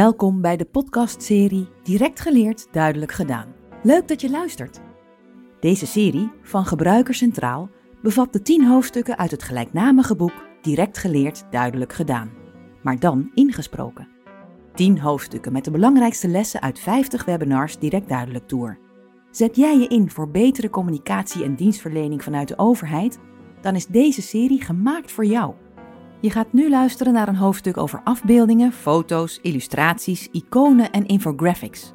Welkom bij de podcastserie Direct geleerd, duidelijk gedaan. Leuk dat je luistert. Deze serie van Gebruiker Centraal bevat de 10 hoofdstukken uit het gelijknamige boek Direct geleerd, duidelijk gedaan, maar dan ingesproken. 10 hoofdstukken met de belangrijkste lessen uit 50 webinars Direct Duidelijk Tour. Zet jij je in voor betere communicatie en dienstverlening vanuit de overheid? Dan is deze serie gemaakt voor jou. Je gaat nu luisteren naar een hoofdstuk over afbeeldingen, foto's, illustraties, iconen en infographics.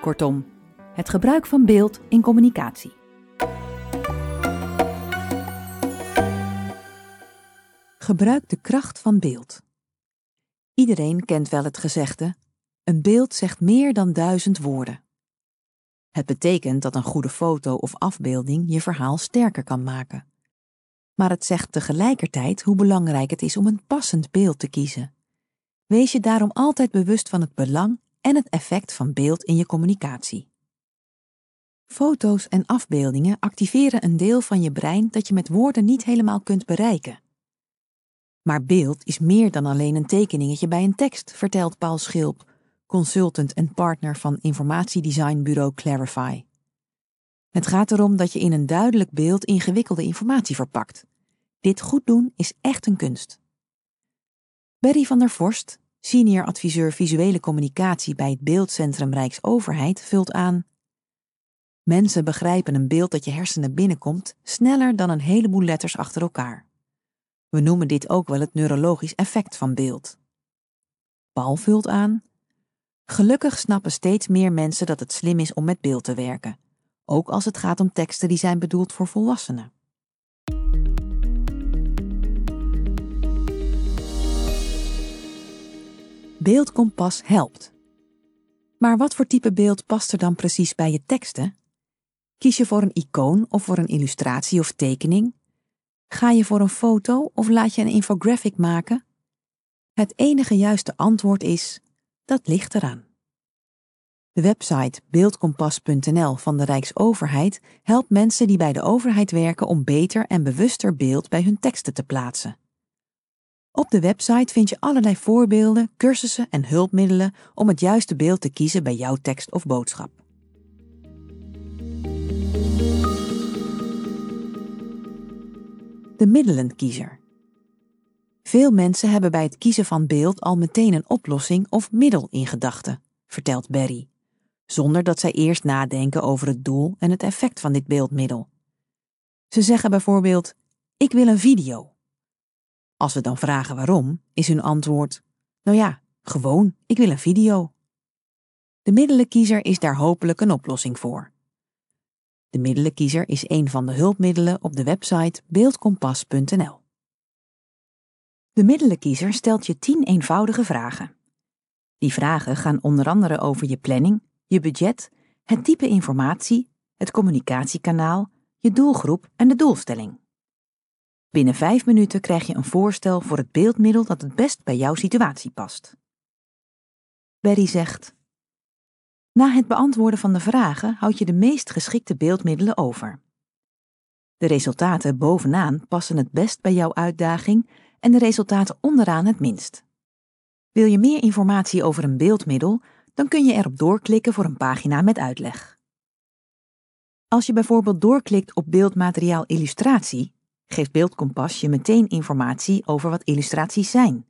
Kortom, het gebruik van beeld in communicatie. Gebruik de kracht van beeld. Iedereen kent wel het gezegde: een beeld zegt meer dan duizend woorden. Het betekent dat een goede foto of afbeelding je verhaal sterker kan maken maar het zegt tegelijkertijd hoe belangrijk het is om een passend beeld te kiezen. Wees je daarom altijd bewust van het belang en het effect van beeld in je communicatie. Foto's en afbeeldingen activeren een deel van je brein dat je met woorden niet helemaal kunt bereiken. Maar beeld is meer dan alleen een tekeningetje bij een tekst, vertelt Paul Schilp, consultant en partner van informatiedesignbureau Clarify. Het gaat erom dat je in een duidelijk beeld ingewikkelde informatie verpakt. Dit goed doen is echt een kunst. Berry van der Vorst, senior adviseur visuele communicatie bij het Beeldcentrum Rijksoverheid, vult aan: Mensen begrijpen een beeld dat je hersenen binnenkomt sneller dan een heleboel letters achter elkaar. We noemen dit ook wel het neurologisch effect van beeld. Paul vult aan: Gelukkig snappen steeds meer mensen dat het slim is om met beeld te werken ook als het gaat om teksten die zijn bedoeld voor volwassenen. Beeldkompas helpt. Maar wat voor type beeld past er dan precies bij je teksten? Kies je voor een icoon of voor een illustratie of tekening? Ga je voor een foto of laat je een infographic maken? Het enige juiste antwoord is: dat ligt eraan. De website beeldkompas.nl van de Rijksoverheid helpt mensen die bij de overheid werken om beter en bewuster beeld bij hun teksten te plaatsen. Op de website vind je allerlei voorbeelden, cursussen en hulpmiddelen om het juiste beeld te kiezen bij jouw tekst of boodschap. De middelenkiezer. Veel mensen hebben bij het kiezen van beeld al meteen een oplossing of middel in gedachten, vertelt Berry zonder dat zij eerst nadenken over het doel en het effect van dit beeldmiddel. Ze zeggen bijvoorbeeld: Ik wil een video. Als we dan vragen waarom, is hun antwoord: Nou ja, gewoon, ik wil een video. De middelenkiezer is daar hopelijk een oplossing voor. De middelenkiezer is een van de hulpmiddelen op de website beeldkompas.nl. De middelenkiezer stelt je 10 eenvoudige vragen. Die vragen gaan onder andere over je planning, je budget, het type informatie, het communicatiekanaal, je doelgroep en de doelstelling. Binnen vijf minuten krijg je een voorstel voor het beeldmiddel dat het best bij jouw situatie past. Berry zegt: Na het beantwoorden van de vragen houd je de meest geschikte beeldmiddelen over. De resultaten bovenaan passen het best bij jouw uitdaging en de resultaten onderaan het minst. Wil je meer informatie over een beeldmiddel? Dan kun je erop doorklikken voor een pagina met uitleg. Als je bijvoorbeeld doorklikt op beeldmateriaal illustratie, geeft Beeldkompas je meteen informatie over wat illustraties zijn,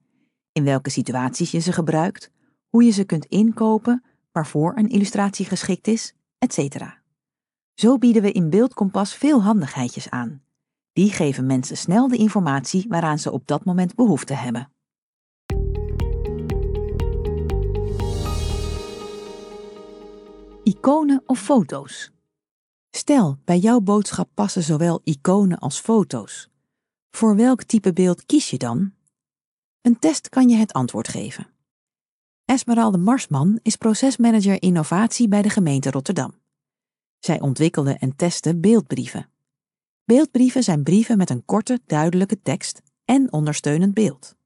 in welke situaties je ze gebruikt, hoe je ze kunt inkopen, waarvoor een illustratie geschikt is, etc. Zo bieden we in Beeldkompas veel handigheidjes aan. Die geven mensen snel de informatie waaraan ze op dat moment behoefte hebben. Iconen of foto's? Stel, bij jouw boodschap passen zowel iconen als foto's. Voor welk type beeld kies je dan? Een test kan je het antwoord geven. Esmeralde Marsman is procesmanager innovatie bij de gemeente Rotterdam. Zij ontwikkelde en testte beeldbrieven. Beeldbrieven zijn brieven met een korte, duidelijke tekst en ondersteunend beeld.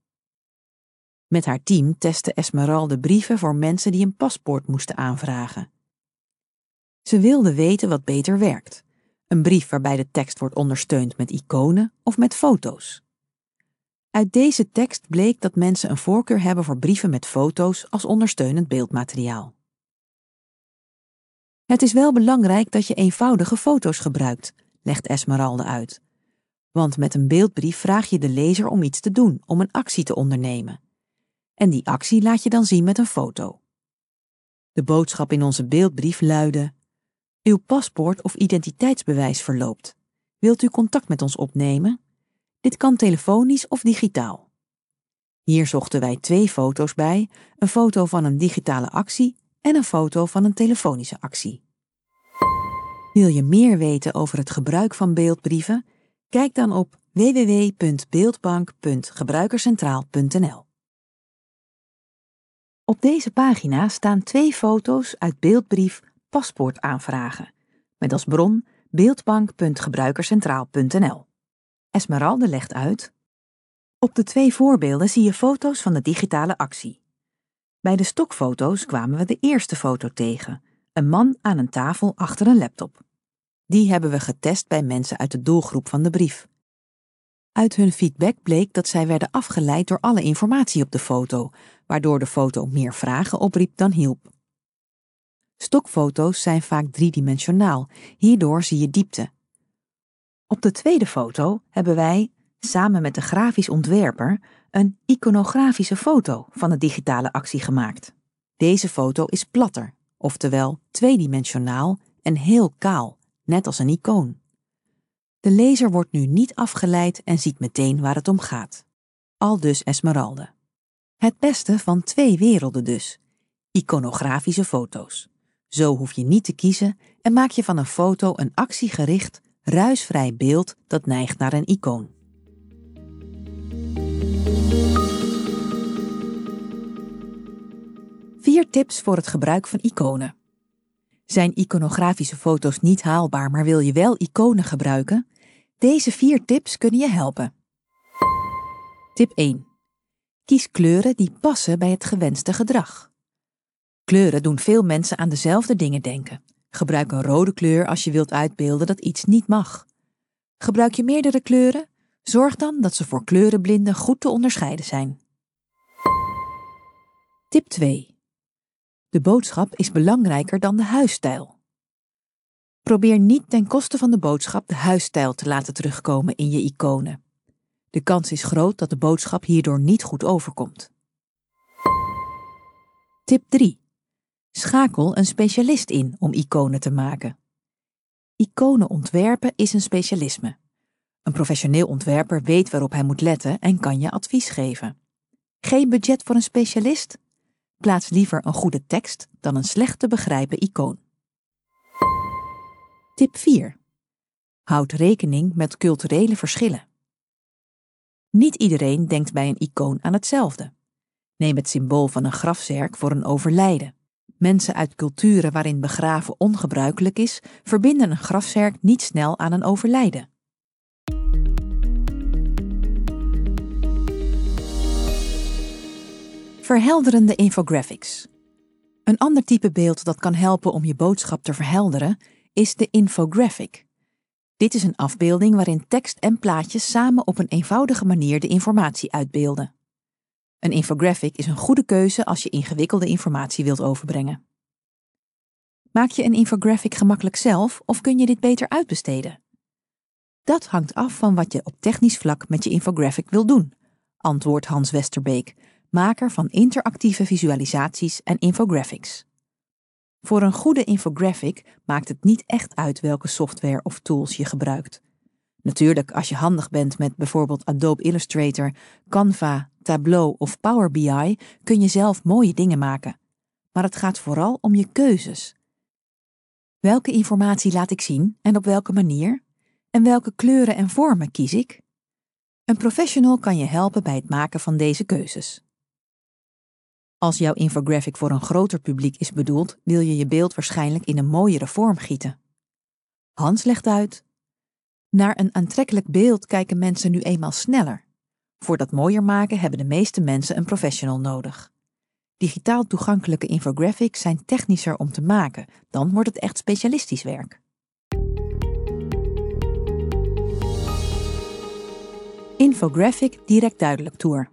Met haar team testte Esmeralde brieven voor mensen die een paspoort moesten aanvragen. Ze wilde weten wat beter werkt. Een brief waarbij de tekst wordt ondersteund met iconen of met foto's. Uit deze tekst bleek dat mensen een voorkeur hebben voor brieven met foto's als ondersteunend beeldmateriaal. Het is wel belangrijk dat je eenvoudige foto's gebruikt, legt Esmeralda uit. Want met een beeldbrief vraag je de lezer om iets te doen, om een actie te ondernemen. En die actie laat je dan zien met een foto. De boodschap in onze beeldbrief luidde: Uw paspoort of identiteitsbewijs verloopt. Wilt u contact met ons opnemen? Dit kan telefonisch of digitaal. Hier zochten wij twee foto's bij: een foto van een digitale actie en een foto van een telefonische actie. Wil je meer weten over het gebruik van beeldbrieven? Kijk dan op www.beeldbank.gebruikerscentraal.nl. Op deze pagina staan twee foto's uit beeldbrief paspoortaanvragen, met als bron beeldbank.gebruikerscentraal.nl. Esmeralde legt uit. Op de twee voorbeelden zie je foto's van de digitale actie. Bij de stokfoto's kwamen we de eerste foto tegen, een man aan een tafel achter een laptop. Die hebben we getest bij mensen uit de doelgroep van de brief. Uit hun feedback bleek dat zij werden afgeleid door alle informatie op de foto, waardoor de foto meer vragen opriep dan hielp. Stokfoto's zijn vaak driedimensionaal, hierdoor zie je diepte. Op de tweede foto hebben wij, samen met de grafisch ontwerper, een iconografische foto van de digitale actie gemaakt. Deze foto is platter, oftewel tweedimensionaal en heel kaal, net als een icoon. De lezer wordt nu niet afgeleid en ziet meteen waar het om gaat. Al dus Esmeralde. Het beste van twee werelden dus. Iconografische foto's. Zo hoef je niet te kiezen en maak je van een foto een actiegericht, ruisvrij beeld dat neigt naar een icoon. Vier tips voor het gebruik van iconen. Zijn iconografische foto's niet haalbaar, maar wil je wel iconen gebruiken? Deze vier tips kunnen je helpen. Tip 1. Kies kleuren die passen bij het gewenste gedrag. Kleuren doen veel mensen aan dezelfde dingen denken. Gebruik een rode kleur als je wilt uitbeelden dat iets niet mag. Gebruik je meerdere kleuren? Zorg dan dat ze voor kleurenblinden goed te onderscheiden zijn. Tip 2. De boodschap is belangrijker dan de huisstijl. Probeer niet ten koste van de boodschap de huisstijl te laten terugkomen in je iconen. De kans is groot dat de boodschap hierdoor niet goed overkomt. Tip 3. Schakel een specialist in om iconen te maken. Iconen ontwerpen is een specialisme. Een professioneel ontwerper weet waarop hij moet letten en kan je advies geven. Geen budget voor een specialist? Plaats liever een goede tekst dan een slecht te begrijpen icoon. Tip 4. Houd rekening met culturele verschillen. Niet iedereen denkt bij een icoon aan hetzelfde. Neem het symbool van een grafzerk voor een overlijden. Mensen uit culturen waarin begraven ongebruikelijk is, verbinden een grafzerk niet snel aan een overlijden. Verhelderende infographics. Een ander type beeld dat kan helpen om je boodschap te verhelderen is de infographic. Dit is een afbeelding waarin tekst en plaatjes samen op een eenvoudige manier de informatie uitbeelden. Een infographic is een goede keuze als je ingewikkelde informatie wilt overbrengen. Maak je een infographic gemakkelijk zelf of kun je dit beter uitbesteden? Dat hangt af van wat je op technisch vlak met je infographic wil doen, antwoordt Hans Westerbeek, maker van interactieve visualisaties en infographics. Voor een goede infographic maakt het niet echt uit welke software of tools je gebruikt. Natuurlijk, als je handig bent met bijvoorbeeld Adobe Illustrator, Canva, Tableau of Power BI, kun je zelf mooie dingen maken. Maar het gaat vooral om je keuzes. Welke informatie laat ik zien en op welke manier? En welke kleuren en vormen kies ik? Een professional kan je helpen bij het maken van deze keuzes. Als jouw infographic voor een groter publiek is bedoeld, wil je je beeld waarschijnlijk in een mooiere vorm gieten. Hans legt uit: Naar een aantrekkelijk beeld kijken mensen nu eenmaal sneller. Voor dat mooier maken hebben de meeste mensen een professional nodig. Digitaal toegankelijke infographics zijn technischer om te maken, dan wordt het echt specialistisch werk. Infographic Direct Duidelijk Tour.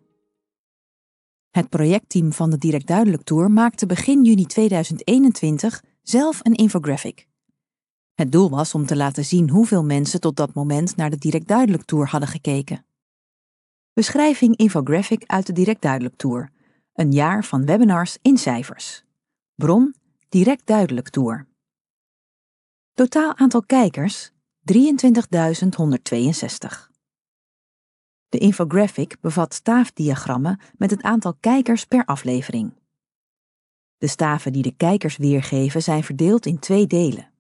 Het projectteam van de Direct Duidelijk Tour maakte begin juni 2021 zelf een infographic. Het doel was om te laten zien hoeveel mensen tot dat moment naar de Direct Duidelijk Tour hadden gekeken. Beschrijving infographic uit de Direct Duidelijk Tour. Een jaar van webinars in cijfers. Bron Direct Duidelijk Tour. Totaal aantal kijkers 23.162. De infographic bevat staafdiagrammen met het aantal kijkers per aflevering. De staven die de kijkers weergeven zijn verdeeld in twee delen.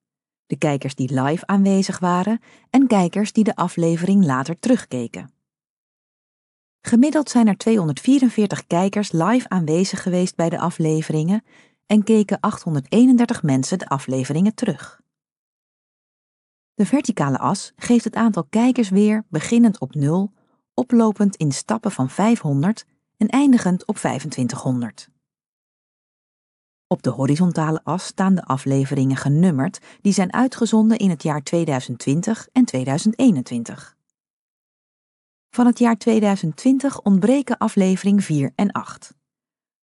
De kijkers die live aanwezig waren en kijkers die de aflevering later terugkeken. Gemiddeld zijn er 244 kijkers live aanwezig geweest bij de afleveringen en keken 831 mensen de afleveringen terug. De verticale as geeft het aantal kijkers weer beginnend op 0, oplopend in stappen van 500 en eindigend op 2500. Op de horizontale as staan de afleveringen genummerd die zijn uitgezonden in het jaar 2020 en 2021. Van het jaar 2020 ontbreken aflevering 4 en 8.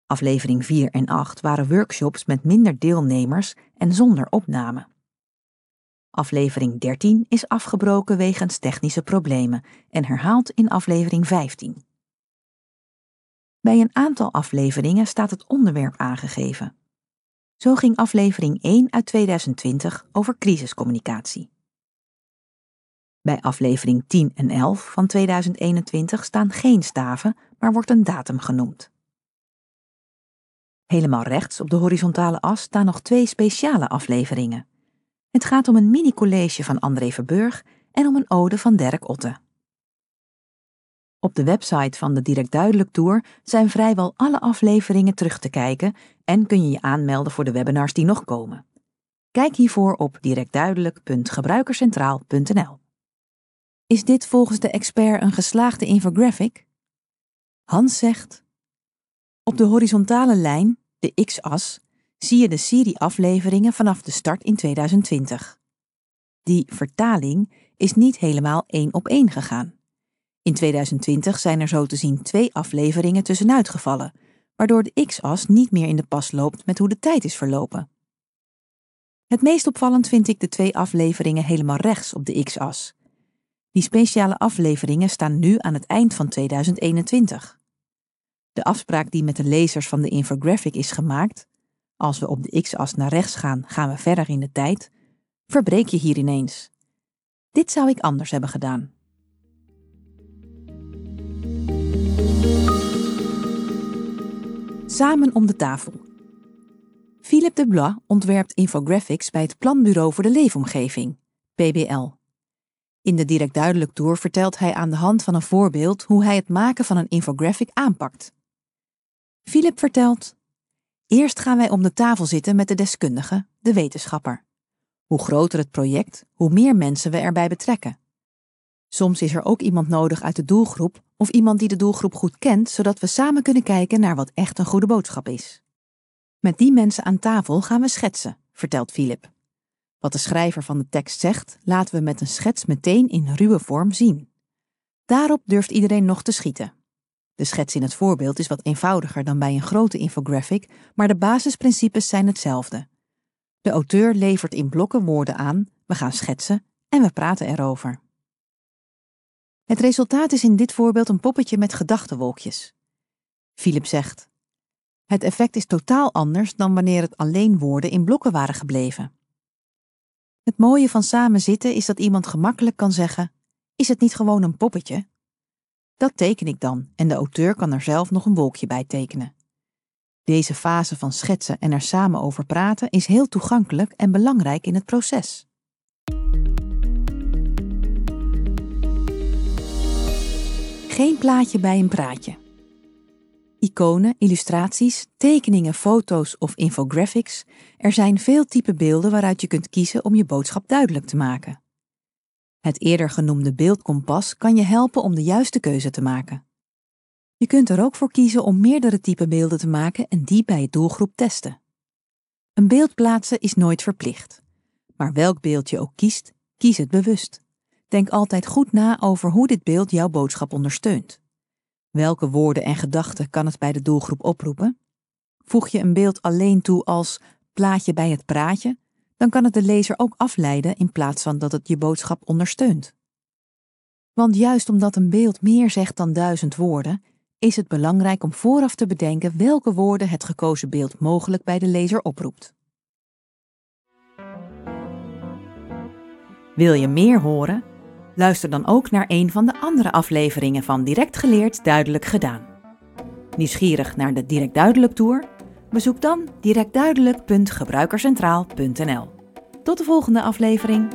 Aflevering 4 en 8 waren workshops met minder deelnemers en zonder opname. Aflevering 13 is afgebroken wegens technische problemen en herhaald in aflevering 15. Bij een aantal afleveringen staat het onderwerp aangegeven. Zo ging aflevering 1 uit 2020 over crisiscommunicatie. Bij aflevering 10 en 11 van 2021 staan geen staven, maar wordt een datum genoemd. Helemaal rechts op de horizontale as staan nog twee speciale afleveringen. Het gaat om een mini-college van André Verburg en om een ode van Dirk Otte. Op de website van de Direct Duidelijk Tour zijn vrijwel alle afleveringen terug te kijken en kun je je aanmelden voor de webinars die nog komen. Kijk hiervoor op directduidelijk.gebruikerscentraal.nl. Is dit volgens de expert een geslaagde infographic? Hans zegt: Op de horizontale lijn, de x-as, zie je de serie afleveringen vanaf de start in 2020. Die vertaling is niet helemaal één op één gegaan. In 2020 zijn er zo te zien twee afleveringen tussenuit gevallen, waardoor de x-as niet meer in de pas loopt met hoe de tijd is verlopen. Het meest opvallend vind ik de twee afleveringen helemaal rechts op de x-as. Die speciale afleveringen staan nu aan het eind van 2021. De afspraak die met de lezers van de infographic is gemaakt, als we op de x-as naar rechts gaan, gaan we verder in de tijd, verbreek je hier ineens. Dit zou ik anders hebben gedaan. Samen om de tafel. Philippe de Blois ontwerpt infographics bij het Planbureau voor de Leefomgeving, PBL. In de Direct Duidelijk Tour vertelt hij aan de hand van een voorbeeld hoe hij het maken van een infographic aanpakt. Philip vertelt: Eerst gaan wij om de tafel zitten met de deskundige, de wetenschapper. Hoe groter het project, hoe meer mensen we erbij betrekken. Soms is er ook iemand nodig uit de doelgroep of iemand die de doelgroep goed kent, zodat we samen kunnen kijken naar wat echt een goede boodschap is. Met die mensen aan tafel gaan we schetsen, vertelt Philip. Wat de schrijver van de tekst zegt, laten we met een schets meteen in ruwe vorm zien. Daarop durft iedereen nog te schieten. De schets in het voorbeeld is wat eenvoudiger dan bij een grote infographic, maar de basisprincipes zijn hetzelfde. De auteur levert in blokken woorden aan, we gaan schetsen en we praten erover. Het resultaat is in dit voorbeeld een poppetje met gedachtenwolkjes. Philip zegt: Het effect is totaal anders dan wanneer het alleen woorden in blokken waren gebleven. Het mooie van samen zitten is dat iemand gemakkelijk kan zeggen: Is het niet gewoon een poppetje? Dat teken ik dan en de auteur kan er zelf nog een wolkje bij tekenen. Deze fase van schetsen en er samen over praten is heel toegankelijk en belangrijk in het proces. Geen plaatje bij een praatje. Iconen, illustraties, tekeningen, foto's of infographics, er zijn veel typen beelden waaruit je kunt kiezen om je boodschap duidelijk te maken. Het eerder genoemde beeldkompas kan je helpen om de juiste keuze te maken. Je kunt er ook voor kiezen om meerdere typen beelden te maken en die bij je doelgroep testen. Een beeld plaatsen is nooit verplicht. Maar welk beeld je ook kiest, kies het bewust. Denk altijd goed na over hoe dit beeld jouw boodschap ondersteunt. Welke woorden en gedachten kan het bij de doelgroep oproepen? Voeg je een beeld alleen toe als plaatje bij het praatje, dan kan het de lezer ook afleiden in plaats van dat het je boodschap ondersteunt. Want juist omdat een beeld meer zegt dan duizend woorden, is het belangrijk om vooraf te bedenken welke woorden het gekozen beeld mogelijk bij de lezer oproept. Wil je meer horen? Luister dan ook naar een van de andere afleveringen van Direct Geleerd Duidelijk Gedaan. Nieuwsgierig naar de Direct Duidelijk Tour? Bezoek dan directduidelijk.gebruikercentraal.nl. Tot de volgende aflevering.